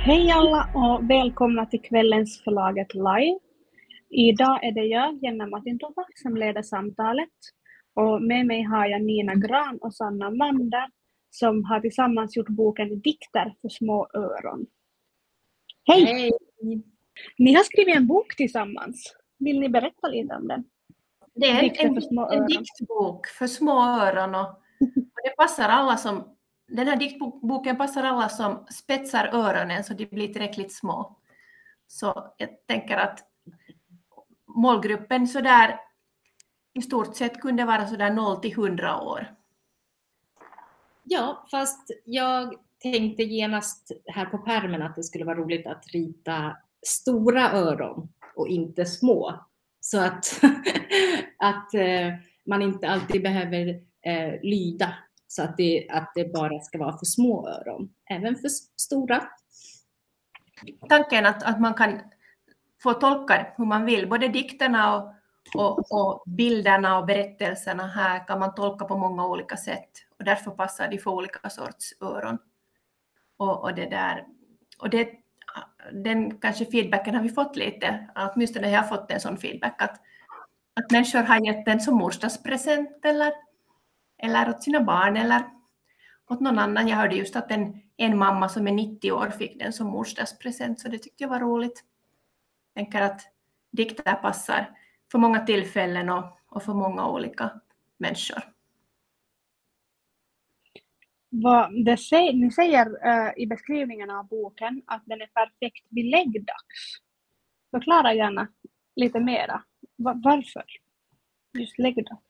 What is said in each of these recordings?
Hej alla och välkomna till kvällens Förlaget Live. Idag är det jag, Jenna Martintova, som leder samtalet. Och med mig har jag Nina Gran och Sanna Mander som har tillsammans gjort boken Dikter för små öron. Hej! Hej! Ni har skrivit en bok tillsammans. Vill ni berätta lite om den? Det är en, en diktbok för små öron och, och det passar alla som den här diktboken passar alla som spetsar öronen så de blir tillräckligt små. Så jag tänker att målgruppen så där i stort sett kunde vara så där 0 till 100 år. Ja, fast jag tänkte genast här på pärmen att det skulle vara roligt att rita stora öron och inte små. Så att, att eh, man inte alltid behöver eh, lyda så att det, att det bara ska vara för små öron, även för stora. Tanken att, att man kan få tolka hur man vill, både dikterna och, och, och bilderna och berättelserna här kan man tolka på många olika sätt och därför passar de för olika sorts öron. Och, och det där, och det, den kanske feedbacken har vi fått lite, åtminstone jag har fått en sån feedback att, att människor har gett den som morsdagspresent eller, eller åt sina barn eller åt någon annan. Jag hörde just att en, en mamma som är 90 år fick den som morsdagspresent, så det tyckte jag var roligt. Jag tänker att dikter passar för många tillfällen och, och för många olika människor. Vad det säger, ni säger uh, i beskrivningen av boken att den är perfekt vid läggdags. Förklara gärna lite mera. Va- varför? Just läggdags.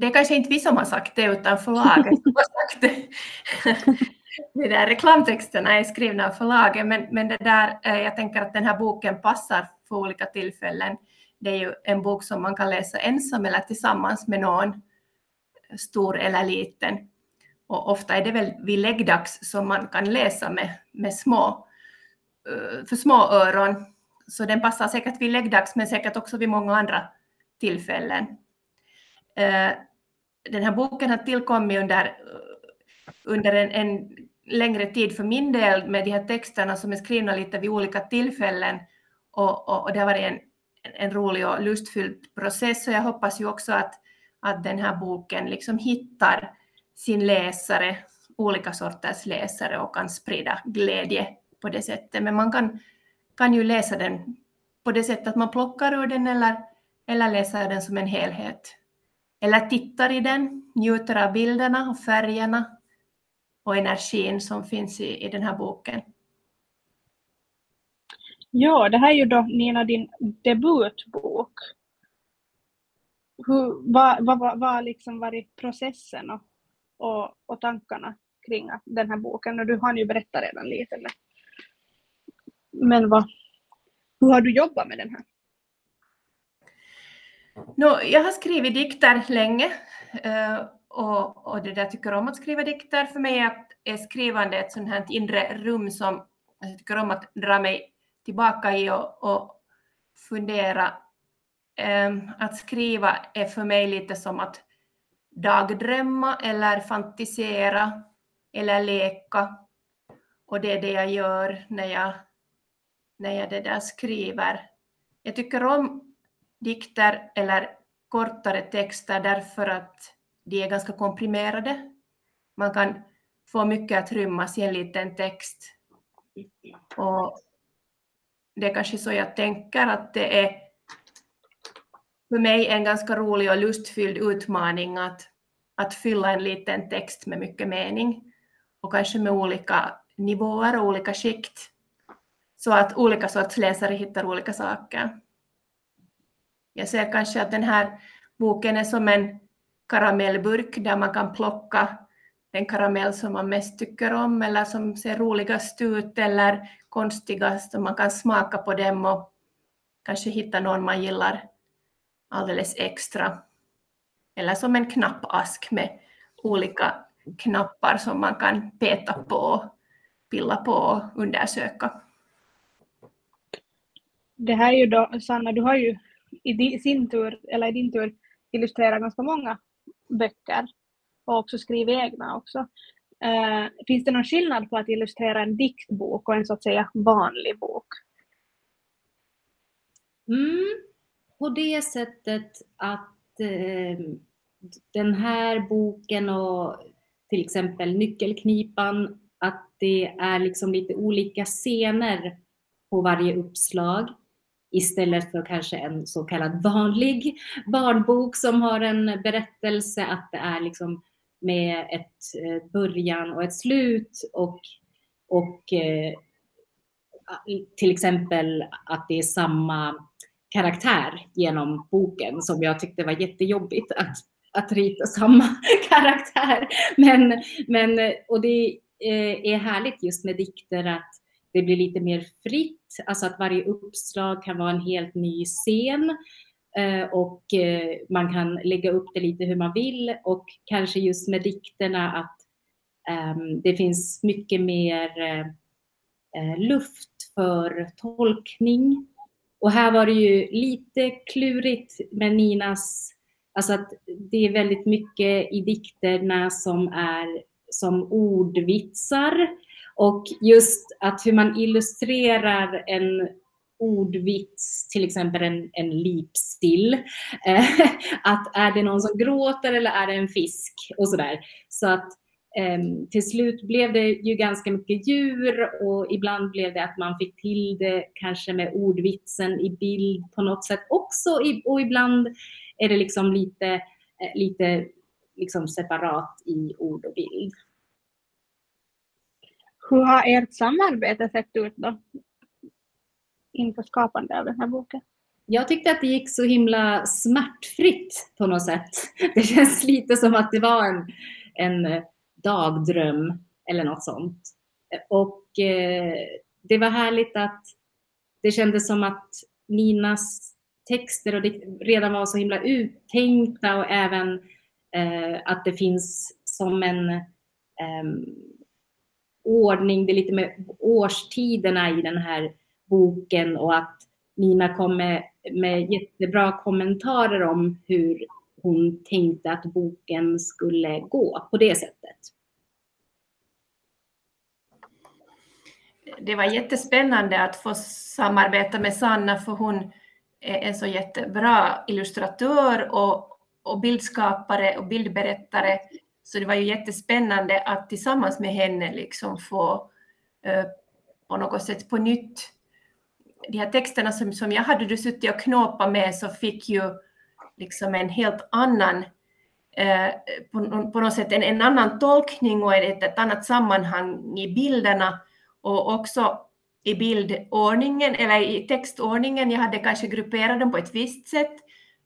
Det är kanske inte vi som har sagt det, utan förlaget som har sagt det. De där reklamtexterna är skrivna av förlaget, men, men det där, eh, jag tänker att den här boken passar för olika tillfällen. Det är ju en bok som man kan läsa ensam eller tillsammans med någon, stor eller liten. Och ofta är det väl vid läggdags som man kan läsa med, med små, eh, för små öron. Så den passar säkert vid läggdags, men säkert också vid många andra tillfällen. Eh, den här boken har tillkommit under, under en, en längre tid för min del med de här texterna som är skrivna lite vid olika tillfällen. Och, och, och det har varit en, en rolig och lustfylld process. Och jag hoppas ju också att, att den här boken liksom hittar sin läsare, olika sorters läsare och kan sprida glädje på det sättet. Men man kan, kan ju läsa den på det sättet att man plockar ur den eller, eller läser den som en helhet. Eller tittar i den, njuter av bilderna och färgerna och energin som finns i, i den här boken. Ja, det här är ju då Nina din debutbok. Hur, vad, vad, vad, vad har liksom varit processen och, och, och tankarna kring den här boken? Och du har ju berättat redan lite. Men, men vad, hur har du jobbat med den här? No, jag har skrivit dikter länge eh, och, och det där tycker om att skriva dikter. För mig är, skrivande ett sånt här inre rum som jag tycker om att dra mig tillbaka i och, och fundera. Ehm, att skriva är för mig lite som att dagdrömma eller fantisera eller leka. Och det är det jag gör när jag, när jag det där skriver. Jag tycker om dikter eller kortare texter därför att de är ganska komprimerade. Man kan få mycket att rymmas i en liten text. Och det är kanske så jag tänker att det är för mig en ganska rolig och lustfylld utmaning att, att fylla en liten text med mycket mening och kanske med olika nivåer och olika skikt så att olika sorts läsare hittar olika saker. Jag ser kanske att den här boken är som en karamellburk där man kan plocka den karamell som man mest tycker om eller som ser roligast ut eller konstigast och man kan smaka på dem och kanske hitta någon man gillar alldeles extra. Eller som en knappask med olika knappar som man kan peta på, pilla på och undersöka. Det här är ju då, Sanna, du har ju i sin tur, eller i din tur illustrerar ganska många böcker och också skriver egna också. Uh, finns det någon skillnad på att illustrera en diktbok och en så att säga vanlig bok? Mm, på det sättet att uh, den här boken och till exempel Nyckelknipan, att det är liksom lite olika scener på varje uppslag istället för kanske en så kallad vanlig barnbok som har en berättelse, att det är liksom med ett eh, början och ett slut och, och eh, till exempel att det är samma karaktär genom boken som jag tyckte var jättejobbigt att, att rita samma karaktär. Men, men, och det eh, är härligt just med dikter att det blir lite mer fritt, alltså att varje uppslag kan vara en helt ny scen eh, och eh, man kan lägga upp det lite hur man vill och kanske just med dikterna att ehm, det finns mycket mer eh, luft för tolkning. Och här var det ju lite klurigt med Ninas, alltså att det är väldigt mycket i dikterna som är som ordvitsar och just att hur man illustrerar en ordvits, till exempel en, en lipstill. Eh, att är det någon som gråter eller är det en fisk och sådär. Så att eh, till slut blev det ju ganska mycket djur och ibland blev det att man fick till det kanske med ordvitsen i bild på något sätt också och ibland är det liksom lite, eh, lite liksom separat i ord och bild. Hur har ert samarbete sett ut då? Inför skapande av den här boken? Jag tyckte att det gick så himla smärtfritt på något sätt. Det känns lite som att det var en, en dagdröm eller något sånt. Och eh, det var härligt att det kändes som att Ninas texter och redan var så himla uttänkta och även eh, att det finns som en eh, ordning, det är lite med årstiderna i den här boken och att Nina kom med, med jättebra kommentarer om hur hon tänkte att boken skulle gå på det sättet. Det var jättespännande att få samarbeta med Sanna för hon är en så jättebra illustratör och, och bildskapare och bildberättare. Så det var ju jättespännande att tillsammans med henne liksom få eh, på något sätt på nytt de här texterna som, som jag hade suttit och knåpat med så fick ju liksom en helt annan, eh, på, på, något sätt en, en, annan tolkning och ett, ett annat sammanhang i bilderna och också i bildordningen eller i textordningen. Jag hade kanske grupperat dem på ett visst sätt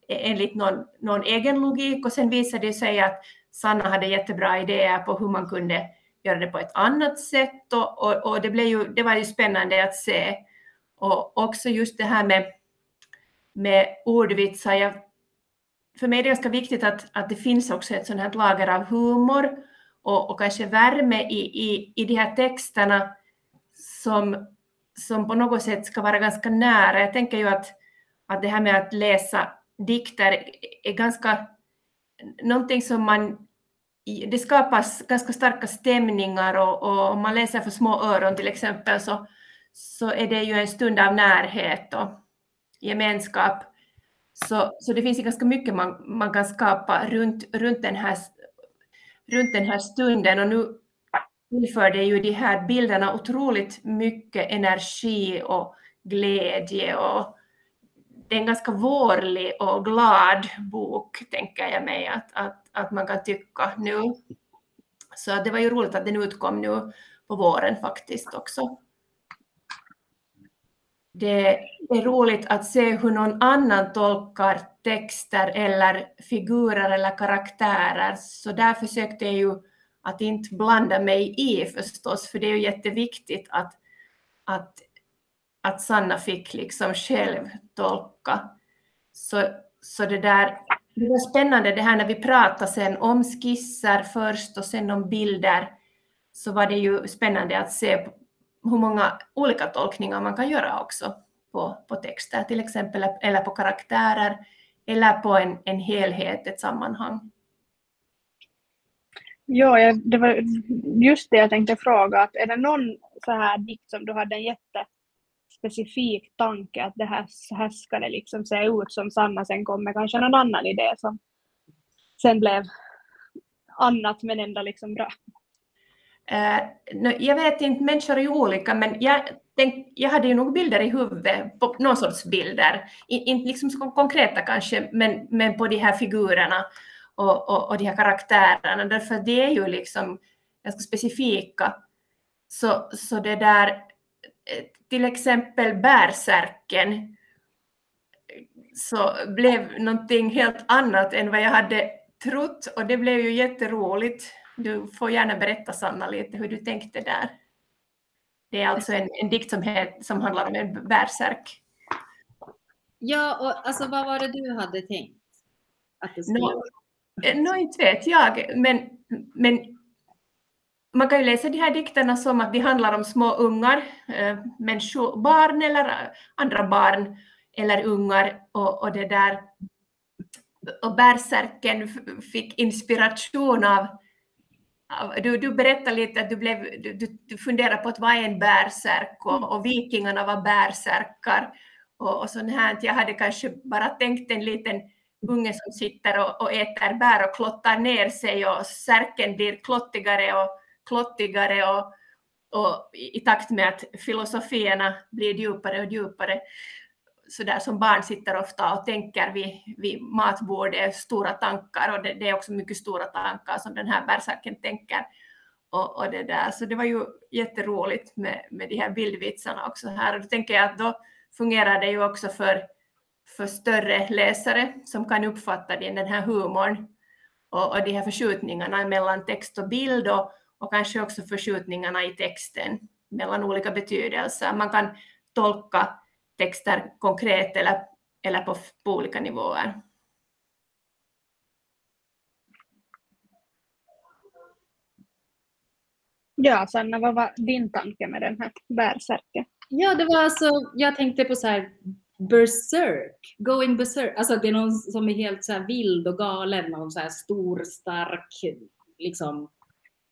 enligt någon, någon egen logik och sen visade det sig att Sanna hade jättebra idéer på hur man kunde göra det på ett annat sätt och, och, och det, blev ju, det var ju spännande att se. Och också just det här med, med ordvitsar. Jag för mig är det ganska viktigt att, att det finns också ett sånt här lager av humor och, och kanske värme i, i, i de här texterna som, som på något sätt ska vara ganska nära. Jag tänker ju att, att det här med att läsa dikter är ganska någonting som man det skapas ganska starka stämningar och, och om man läser för små öron till exempel så, så är det ju en stund av närhet och gemenskap. Så, så det finns ganska mycket man, man kan skapa runt, runt, den här, runt den här stunden och nu tillförde ju de här bilderna otroligt mycket energi och glädje och det är en ganska vårlig och glad bok, tänker jag mig att, att, att man kan tycka nu. Så det var ju roligt att den utkom nu på våren faktiskt också det är roligt att se hur någon annan tolkar texter eller figurer eller karaktärer. Så där försökte jag ju att inte blanda mig i förstås, för det är ju jätteviktigt att, att, att Sanna fick liksom själv tolka. Så, så det där det var spännande det här när vi pratade sen om skisser först och sen om bilder, så var det ju spännande att se hur många olika tolkningar man kan göra också på, på texter till exempel, eller på karaktärer, eller på en, en helhet, ett sammanhang. Ja, det var just det jag tänkte fråga. Att är det någon så här dikt som du hade en jätte specifik tanke att det här, här ska det liksom se ut som Sanna sen kommer kanske någon annan idé som sen blev annat men ändå liksom bra? Uh, eh, jag vet inte, människor är ju olika, men jag, tänk, jag hade ju nog bilder i huvudet, på någon sorts bilder. Inte liksom så konkreta kanske, men, men på de här figurerna och, och, och de här karaktärerna, därför att det är ju liksom ganska specifika. Så, så det där, till exempel bärsärken, så blev någonting helt annat än vad jag hade trott och det blev ju jätteroligt. Du får gärna berätta Sanna lite hur du tänkte där. Det är alltså en, en dikt som, het, som handlar om en bärsärk. Ja, och alltså vad var det du hade tänkt? Att det skulle no, Eh, no, inte vet jag, men, men man kan ju läsa de här dikterna som att de handlar om små ungar, eh, människor, barn eller andra barn eller ungar och, och det där. Och bärsärken fick inspiration av, av du, du berättade lite att du, blev, du, du funderade på att vad är en bärsärk och, och vikingarna var bärsärkar och, och sånt här. Jag hade kanske bara tänkt en liten unge som sitter och, och äter bär och klottar ner sig och särken blir klottigare och klottigare och, och i takt med att filosofierna blir djupare och djupare. Så där som barn sitter ofta och tänker vid, vid matbordet, stora tankar och det, det, är också mycket stora tankar som den här bärsärken tänker. Och, och, det där. Så det var ju jätteroligt med, med de här bildvitsarna också här. Och då tänker jag att då fungerar det ju också för för större läsare som kan uppfatta den här humorn och, och de här förskjutningarna mellan text och bild och, och kanske också förskjutningarna i texten mellan olika betydelser. Man kan tolka texter konkret eller, eller på, på olika nivåer. Ja, Sanna, vad var din tanke med den här bärsärken? Ja, det var alltså, jag tänkte på så här berserk, going berserk. Alltså det är någon som är helt så här vild och galen, någon så här stor, stark liksom.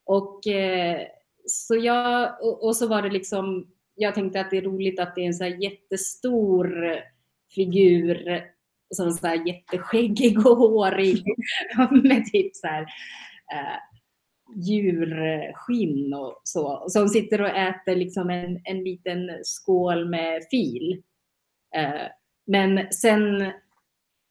Och eh, så jag, och, och, så var det liksom, jag tänkte att det är roligt att det är en så här jättestor figur som så här jätteskäggig och hårig med typ så här eh, djurskinn och så. Som sitter och äter liksom en, en liten skål med fil. Eh, men sen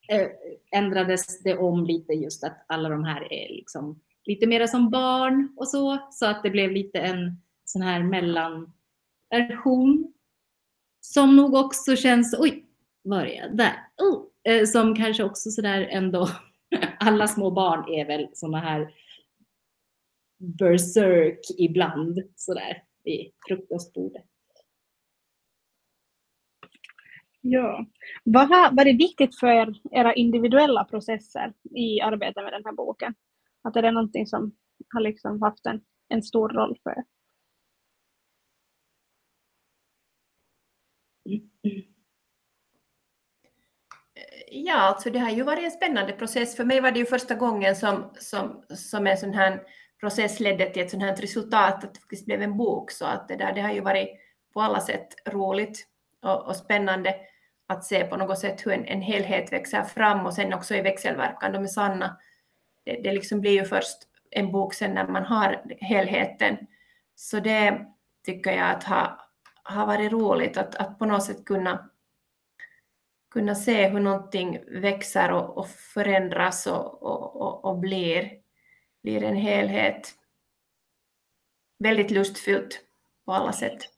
eh, ändrades det om lite just att alla de här är liksom lite mera som barn och så, så att det blev lite en sån här mellanversion som nog också känns, oj, var är jag? Där. Oh, eh, som kanske också sådär ändå, alla små barn är väl såna här berserk ibland sådär vid frukostbordet. Ja. Vad har varit viktigt för era individuella processer i arbetet med den här boken? Att är det någonting som har liksom haft en, en stor roll för er? Ja, alltså det har ju varit en spännande process. För mig var det ju första gången som, som, som en sån här process ledde till ett sånt här resultat, att det faktiskt blev en bok. Så att det, där, det har ju varit på alla sätt roligt och, och spännande att se på något sätt hur en, en helhet växer fram och sen också i växelverkan med Sanna. Det, det liksom blir ju först en bok sen när man har helheten. Så det tycker jag att har, har varit roligt att, att på något sätt kunna, kunna se hur någonting växer och, och förändras och, och, och, och blir, blir en helhet. Väldigt lustfyllt på alla sätt.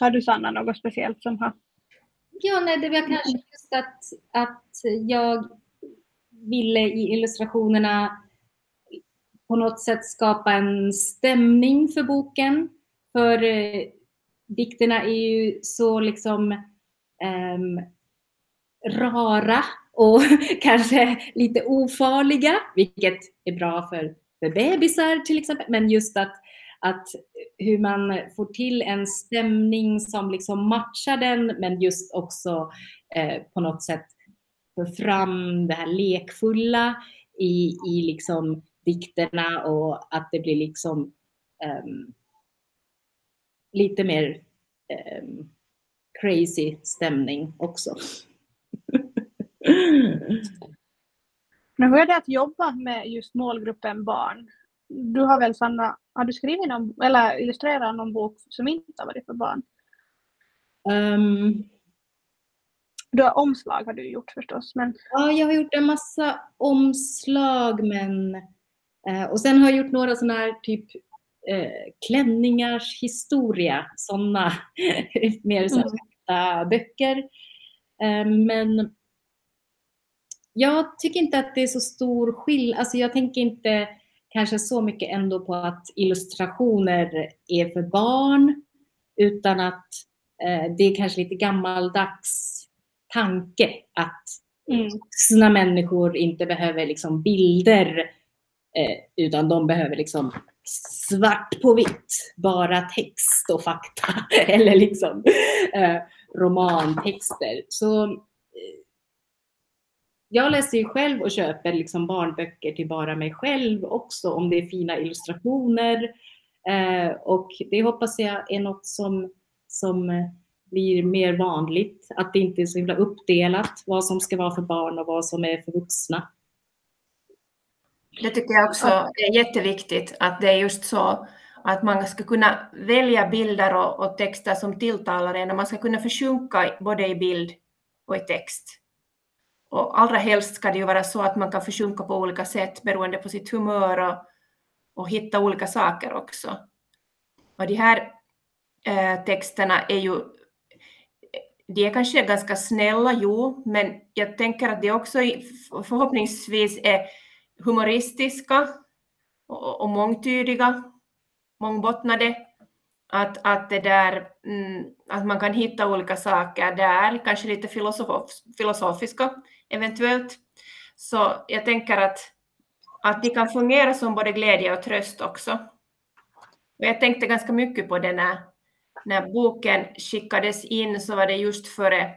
Har du Sanna något speciellt som har? Ja, nej, det var kanske just att, att jag ville i illustrationerna på något sätt skapa en stämning för boken. För eh, dikterna är ju så liksom eh, rara och kanske lite ofarliga, vilket är bra för, för bebisar till exempel. Men just att att hur man får till en stämning som liksom matchar den men just också eh, på något sätt för fram det här lekfulla i, i liksom dikterna och att det blir liksom um, lite mer um, crazy stämning också. Men hur är det att jobba med just målgruppen barn? Du har väl Sanna, har du skrivit någon, eller illustrerat någon bok som inte har varit för barn? Um, du har omslag har du gjort förstås. Men... Ja, jag har gjort en massa omslag men eh, och sen har jag gjort några sådana här typ eh, klänningars historia, sådana mer så mm. böcker. Eh, men jag tycker inte att det är så stor skillnad. Alltså jag tänker inte kanske så mycket ändå på att illustrationer är för barn utan att eh, det är kanske lite gammaldags tanke att mm. vuxna människor inte behöver liksom bilder eh, utan de behöver liksom svart på vitt, bara text och fakta eller liksom eh, romantexter. Så jag läser ju själv och köper liksom barnböcker till bara mig själv också om det är fina illustrationer. Eh, och det hoppas jag är något som, som blir mer vanligt. Att det inte är så himla uppdelat vad som ska vara för barn och vad som är för vuxna. Det tycker jag också är jätteviktigt att det är just så att man ska kunna välja bilder och, och texter som tilltalar en och man ska kunna försjunka både i bild och i text. Och allra helst ska det ju vara så att man kan försjunka på olika sätt beroende på sitt humör och, och hitta olika saker också. Och de här eh, texterna är ju de är kanske ganska snälla, jo, men jag tänker att de också förhoppningsvis är humoristiska och, och mångtydiga, mångbottnade. Att, att, det där, mm, att man kan hitta olika saker där, kanske lite filosof, filosofiska eventuellt. Så jag tänker att, att de kan fungera som både glädje och tröst också. Och jag tänkte ganska mycket på det när, när boken skickades in så var det just före,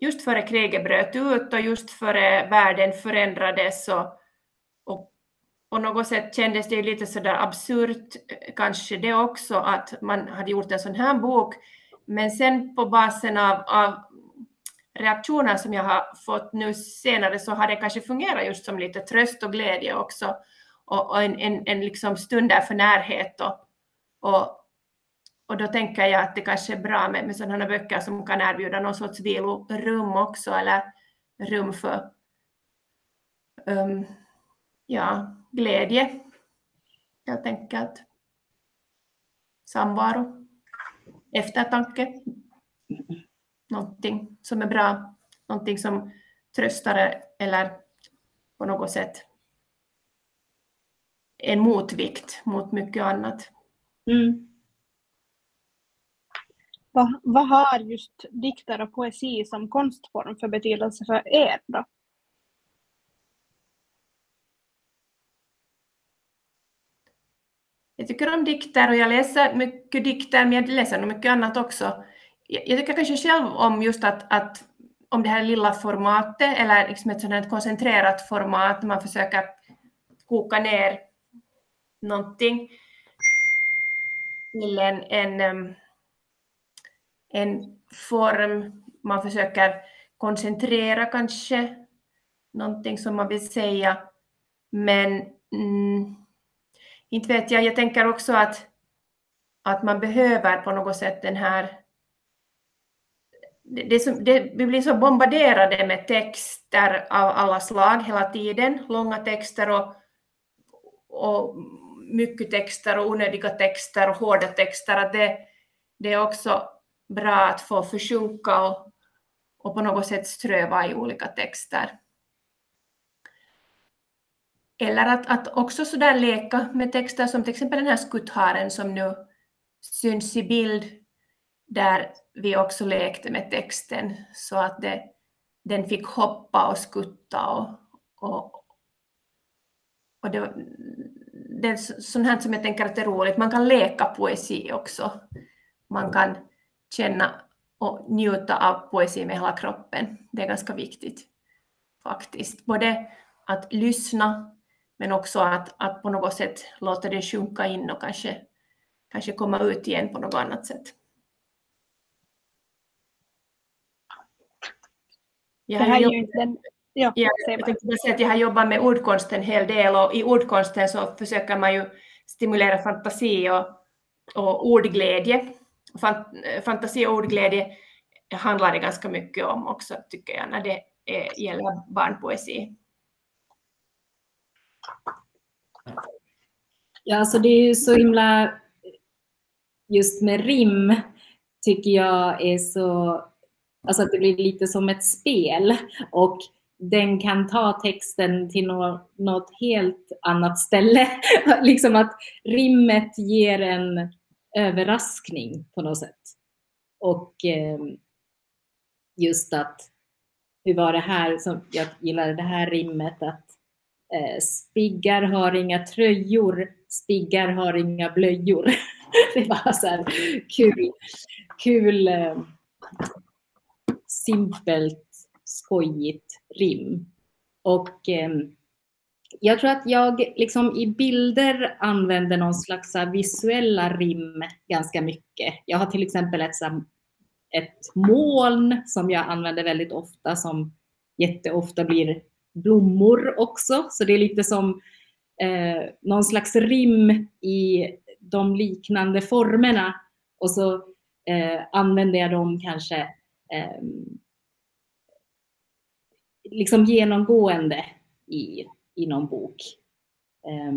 just före kriget bröt ut och just före världen förändrades och, och på något sätt kändes det lite sådär absurt kanske det också att man hade gjort en sån här bok men sen på basen av, av reaktioner som jag har fått nu senare så har det kanske fungerat just som lite tröst och glädje också. Och, och en, en, en liksom stund där för närhet och, och, och då tänker jag att det kanske är bra med, med sådana böcker som kan erbjuda någon sorts vilorum också, eller rum för um, ja, glädje, helt enkelt. Samvaro, eftertanke, någonting som är bra, någonting som tröstar eller på något sätt en motvikt mot mycket annat. Mm. Vad, vad har just dikter och poesi som konstform för betydelse för er då? Jag tycker om dikter och jag läser mycket dikter, men jag läser nog mycket annat också. Jag, jag tycker kanske själv om just att, att om det här lilla formatet eller liksom ett sådant koncentrerat format, man försöker koka ner någonting till en, en en form, man försöker koncentrera kanske någonting som man vill säga. Men mm, inte vet jag, jag tänker också att, att man behöver på något sätt den här det, det, som, det, vi blir så bombarderade med texter av alla slag hela tiden, långa texter och, och mycket texter och onödiga texter och hårda texter. Att det, det är också bra att få försjunka och, och på något sätt ströva i olika texter. Eller att, att också sådär leka med texter som till exempel den här skuttharen som nu syns i bild, där vi också lekte med texten så att det, den fick hoppa och skutta och, och, och det, det är sånt här som jag tänker att det är roligt. Man kan leka poesi också. Man kan känna och njuta av poesi med hela kroppen. Det är ganska viktigt. faktiskt. Både att lyssna men också att, att på något sätt låta det sjunka in och kanske, kanske komma ut igen på något annat sätt. Jag har, jobbat, den, ja, ja, jag, säga att jag har jobbat med ordkonst en hel del och i ordkonsten så försöker man ju stimulera fantasi och, och ordglädje. Fantasi och ordglädje handlar det ganska mycket om också tycker jag när det gäller barnpoesi. Ja, alltså det är ju så himla, just med rim tycker jag är så, alltså att det blir lite som ett spel och den kan ta texten till något, helt annat ställe. liksom att rimmet ger en överraskning på något sätt. Och eh, just att, hur var det här, som jag gillade det här rimmet att eh, spiggar har inga tröjor, spiggar har inga blöjor. det var så här kul, kul eh, simpelt, skojigt rim. Och eh, jag tror att jag liksom i bilder använder någon slags visuella rim ganska mycket. Jag har till exempel ett, ett moln som jag använder väldigt ofta som jätteofta blir blommor också. Så det är lite som eh, någon slags rim i de liknande formerna. Och så eh, använder jag dem kanske eh, liksom genomgående i, i någon bok. Eh,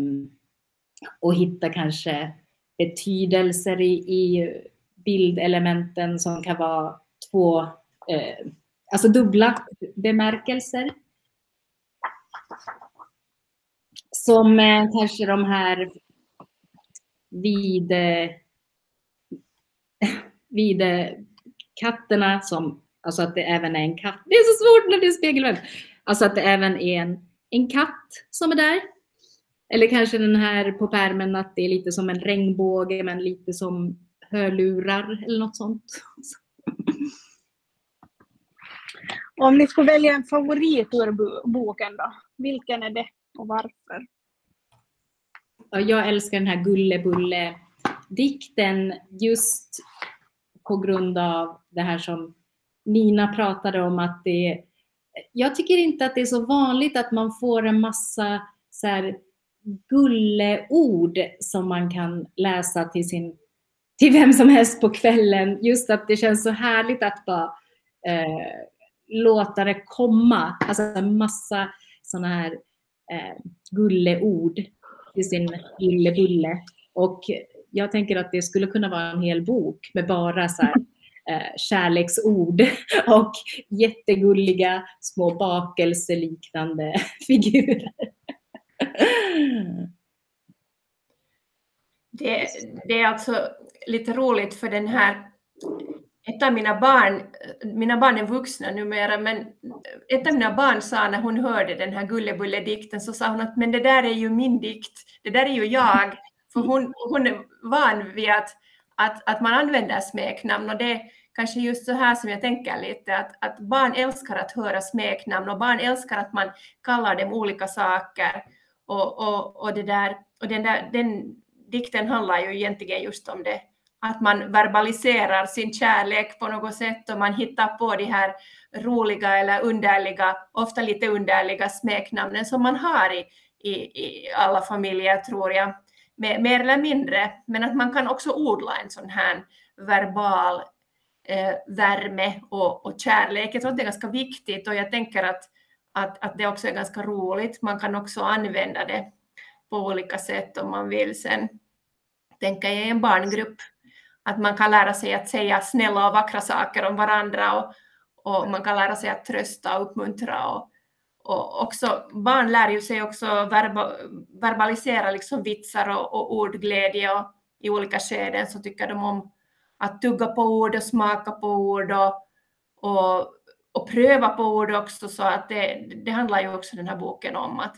och hitta kanske betydelser i, i bildelementen som kan vara två, eh, alltså dubbla bemärkelser. Som eh, kanske de här vid, eh, vid eh, katterna som, alltså att det även är en katt. Det är så svårt när det är spegelvänd. Alltså att det även är en, en katt som är där. Eller kanske den här på pärmen att det är lite som en regnbåge men lite som hörlurar eller något sånt. Om ni skulle välja en favorit ur boken då, vilken är det och varför? Jag älskar den här Gullebulle-dikten just på grund av det här som Nina pratade om att det jag tycker inte att det är så vanligt att man får en massa så här gulleord som man kan läsa till, sin, till vem som helst på kvällen. Just att det känns så härligt att bara eh, låta det komma. Alltså en massa sådana här eh, gulleord till sin lille bulle. Och jag tänker att det skulle kunna vara en hel bok med bara så här, eh, kärleksord och jättegulliga små bakelseliknande figurer. Det, det, är alltså lite roligt för den här ett av mina barn, mina barn är vuxna numera, men ett av mina barn sa när hon hörde den här Gullebulle-dikten så sa hon att men det där är ju min dikt, det där är ju jag. För hon, hon är van vid att, att, att man använder smeknamn och det är kanske just så här som jag tänker lite att, att barn älskar att höra smeknamn och barn älskar att man kallar dem olika saker. Och, och, och, det där, och den, där, den dikten handlar ju egentligen just om det att man verbaliserar sin kärlek på något sätt och man hittar på de här roliga eller underliga, ofta lite underliga smeknamnen som man har i, i, i alla familjer tror jag, mer, mer eller mindre. Men att man kan också odla en sån här verbal eh, värme och, och kärlek. Jag tror att det är ganska viktigt och jag tänker att, att, att det också är ganska roligt. Man kan också använda det på olika sätt om man vill sen tänka i en barngrupp att man kan lära sig att säga snälla och vackra saker om varandra och, och man kan lära sig att trösta och uppmuntra. Och, och också, barn lär ju sig också verba, verbalisera liksom vitsar och, och ordglädje och i olika skeden så tycker de om att tugga på ord och smaka på ord och, och, och pröva på ord också så att det, det handlar ju också den här boken om att,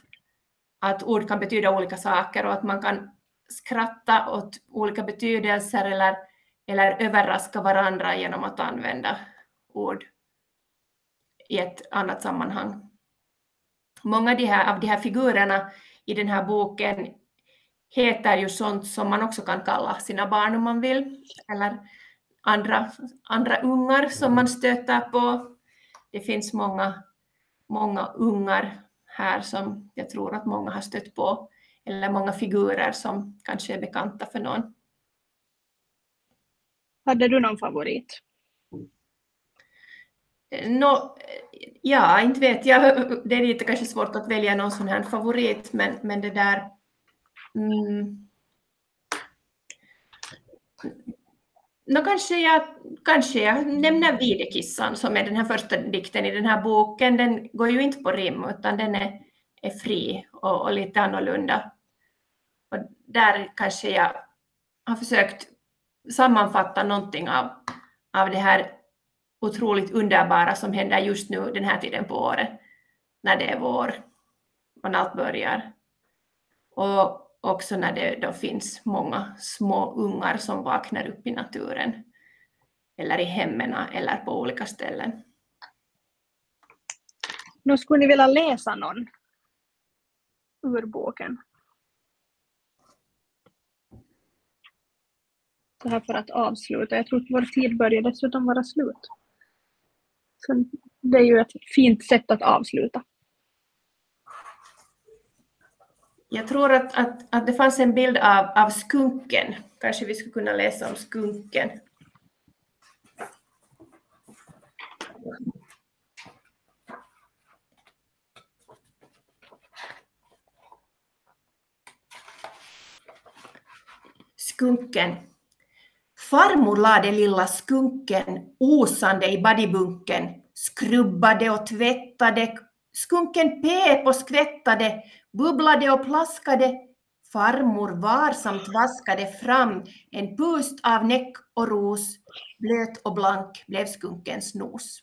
att ord kan betyda olika saker och att man kan skratta åt olika betydelser eller eller överraska varandra genom att använda ord i ett annat sammanhang många av de, här, av de här figurerna i den här boken heter ju sånt som man också kan kalla sina barn om man vill, eller andra, andra ungar som man stöter på. Det finns många, många ungar här som jag tror att många har stött på, eller många figurer som kanske är bekanta för någon. Hade du någon favorit? No, ja, inte vet jag. Det är lite kanske svårt att välja någon sån här favorit, men, men det där... Mm, no, kanske, jag, kanske jag nämner Videkissan som är den här första dikten i den här boken. Den går ju inte på rim, utan den är, är fri och, och lite annorlunda. Och där kanske jag har försökt sammanfatta någonting av, av det här otroligt underbara som händer just nu den här tiden på året, när det är vår och när allt börjar. Och också när det då finns många små ungar som vaknar upp i naturen, eller i hemmen eller på olika ställen. Nu skulle ni vilja läsa någon ur boken? Så här för att avsluta. Jag tror att vår tid börjar dessutom vara slut. Så det är ju ett fint sätt att avsluta. Jag tror att, att, att det fanns en bild av, av skunken. Kanske vi skulle kunna läsa om skunken. Skunken. Farmor lade lilla skunken osande i badibunken, skrubbade och tvättade, skunken pep och skvättade, bubblade och plaskade. Farmor varsamt vaskade fram en pust av näck och ros, blöt och blank blev skunkens nos.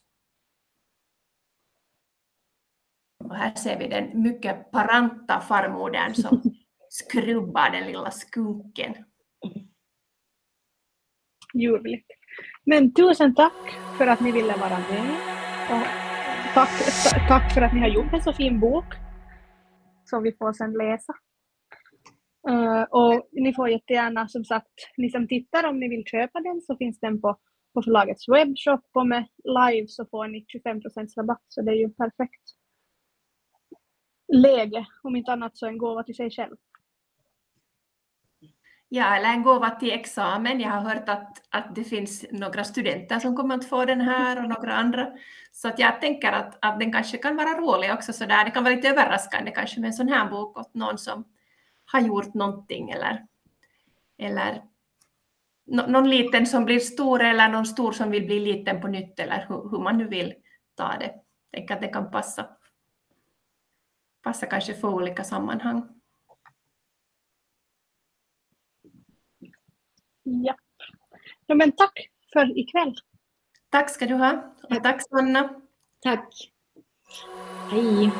Och här ser vi den mycket paranta farmodern som skrubbar den lilla skunken ljuvligt. Men tusen tack för att ni ville vara med. Och tack, tack för att ni har gjort en så fin bok som vi får sen läsa. Uh, och ni får jättegärna, som sagt, ni som tittar om ni vill köpa den så finns den på, på förlagets webbshop och med live så får ni 25% rabatt så det är ju perfekt läge, om inte annat så en gåva till sig själv. Ja, eller en gåva till examen. Jag har hört att, att det finns några studenter som kommer att få den här och några andra. Så att jag tänker att, att den kanske kan vara rolig också. Så där. Det kan vara lite överraskande kanske med en sån här bok åt någon som har gjort någonting eller, eller någon liten som blir stor eller någon stor som vill bli liten på nytt eller hur, hur man nu vill ta det. Tänker att det kan passa, passa kanske för olika sammanhang. Ja. ja men tack för ikväll. Tack ska du ha. Och tack Sanna. Tack. Hej.